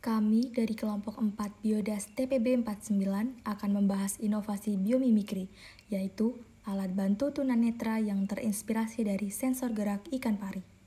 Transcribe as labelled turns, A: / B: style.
A: Kami dari kelompok 4 Biodas TPB 49 akan membahas inovasi biomimikri, yaitu alat bantu tunanetra yang terinspirasi dari sensor gerak ikan pari.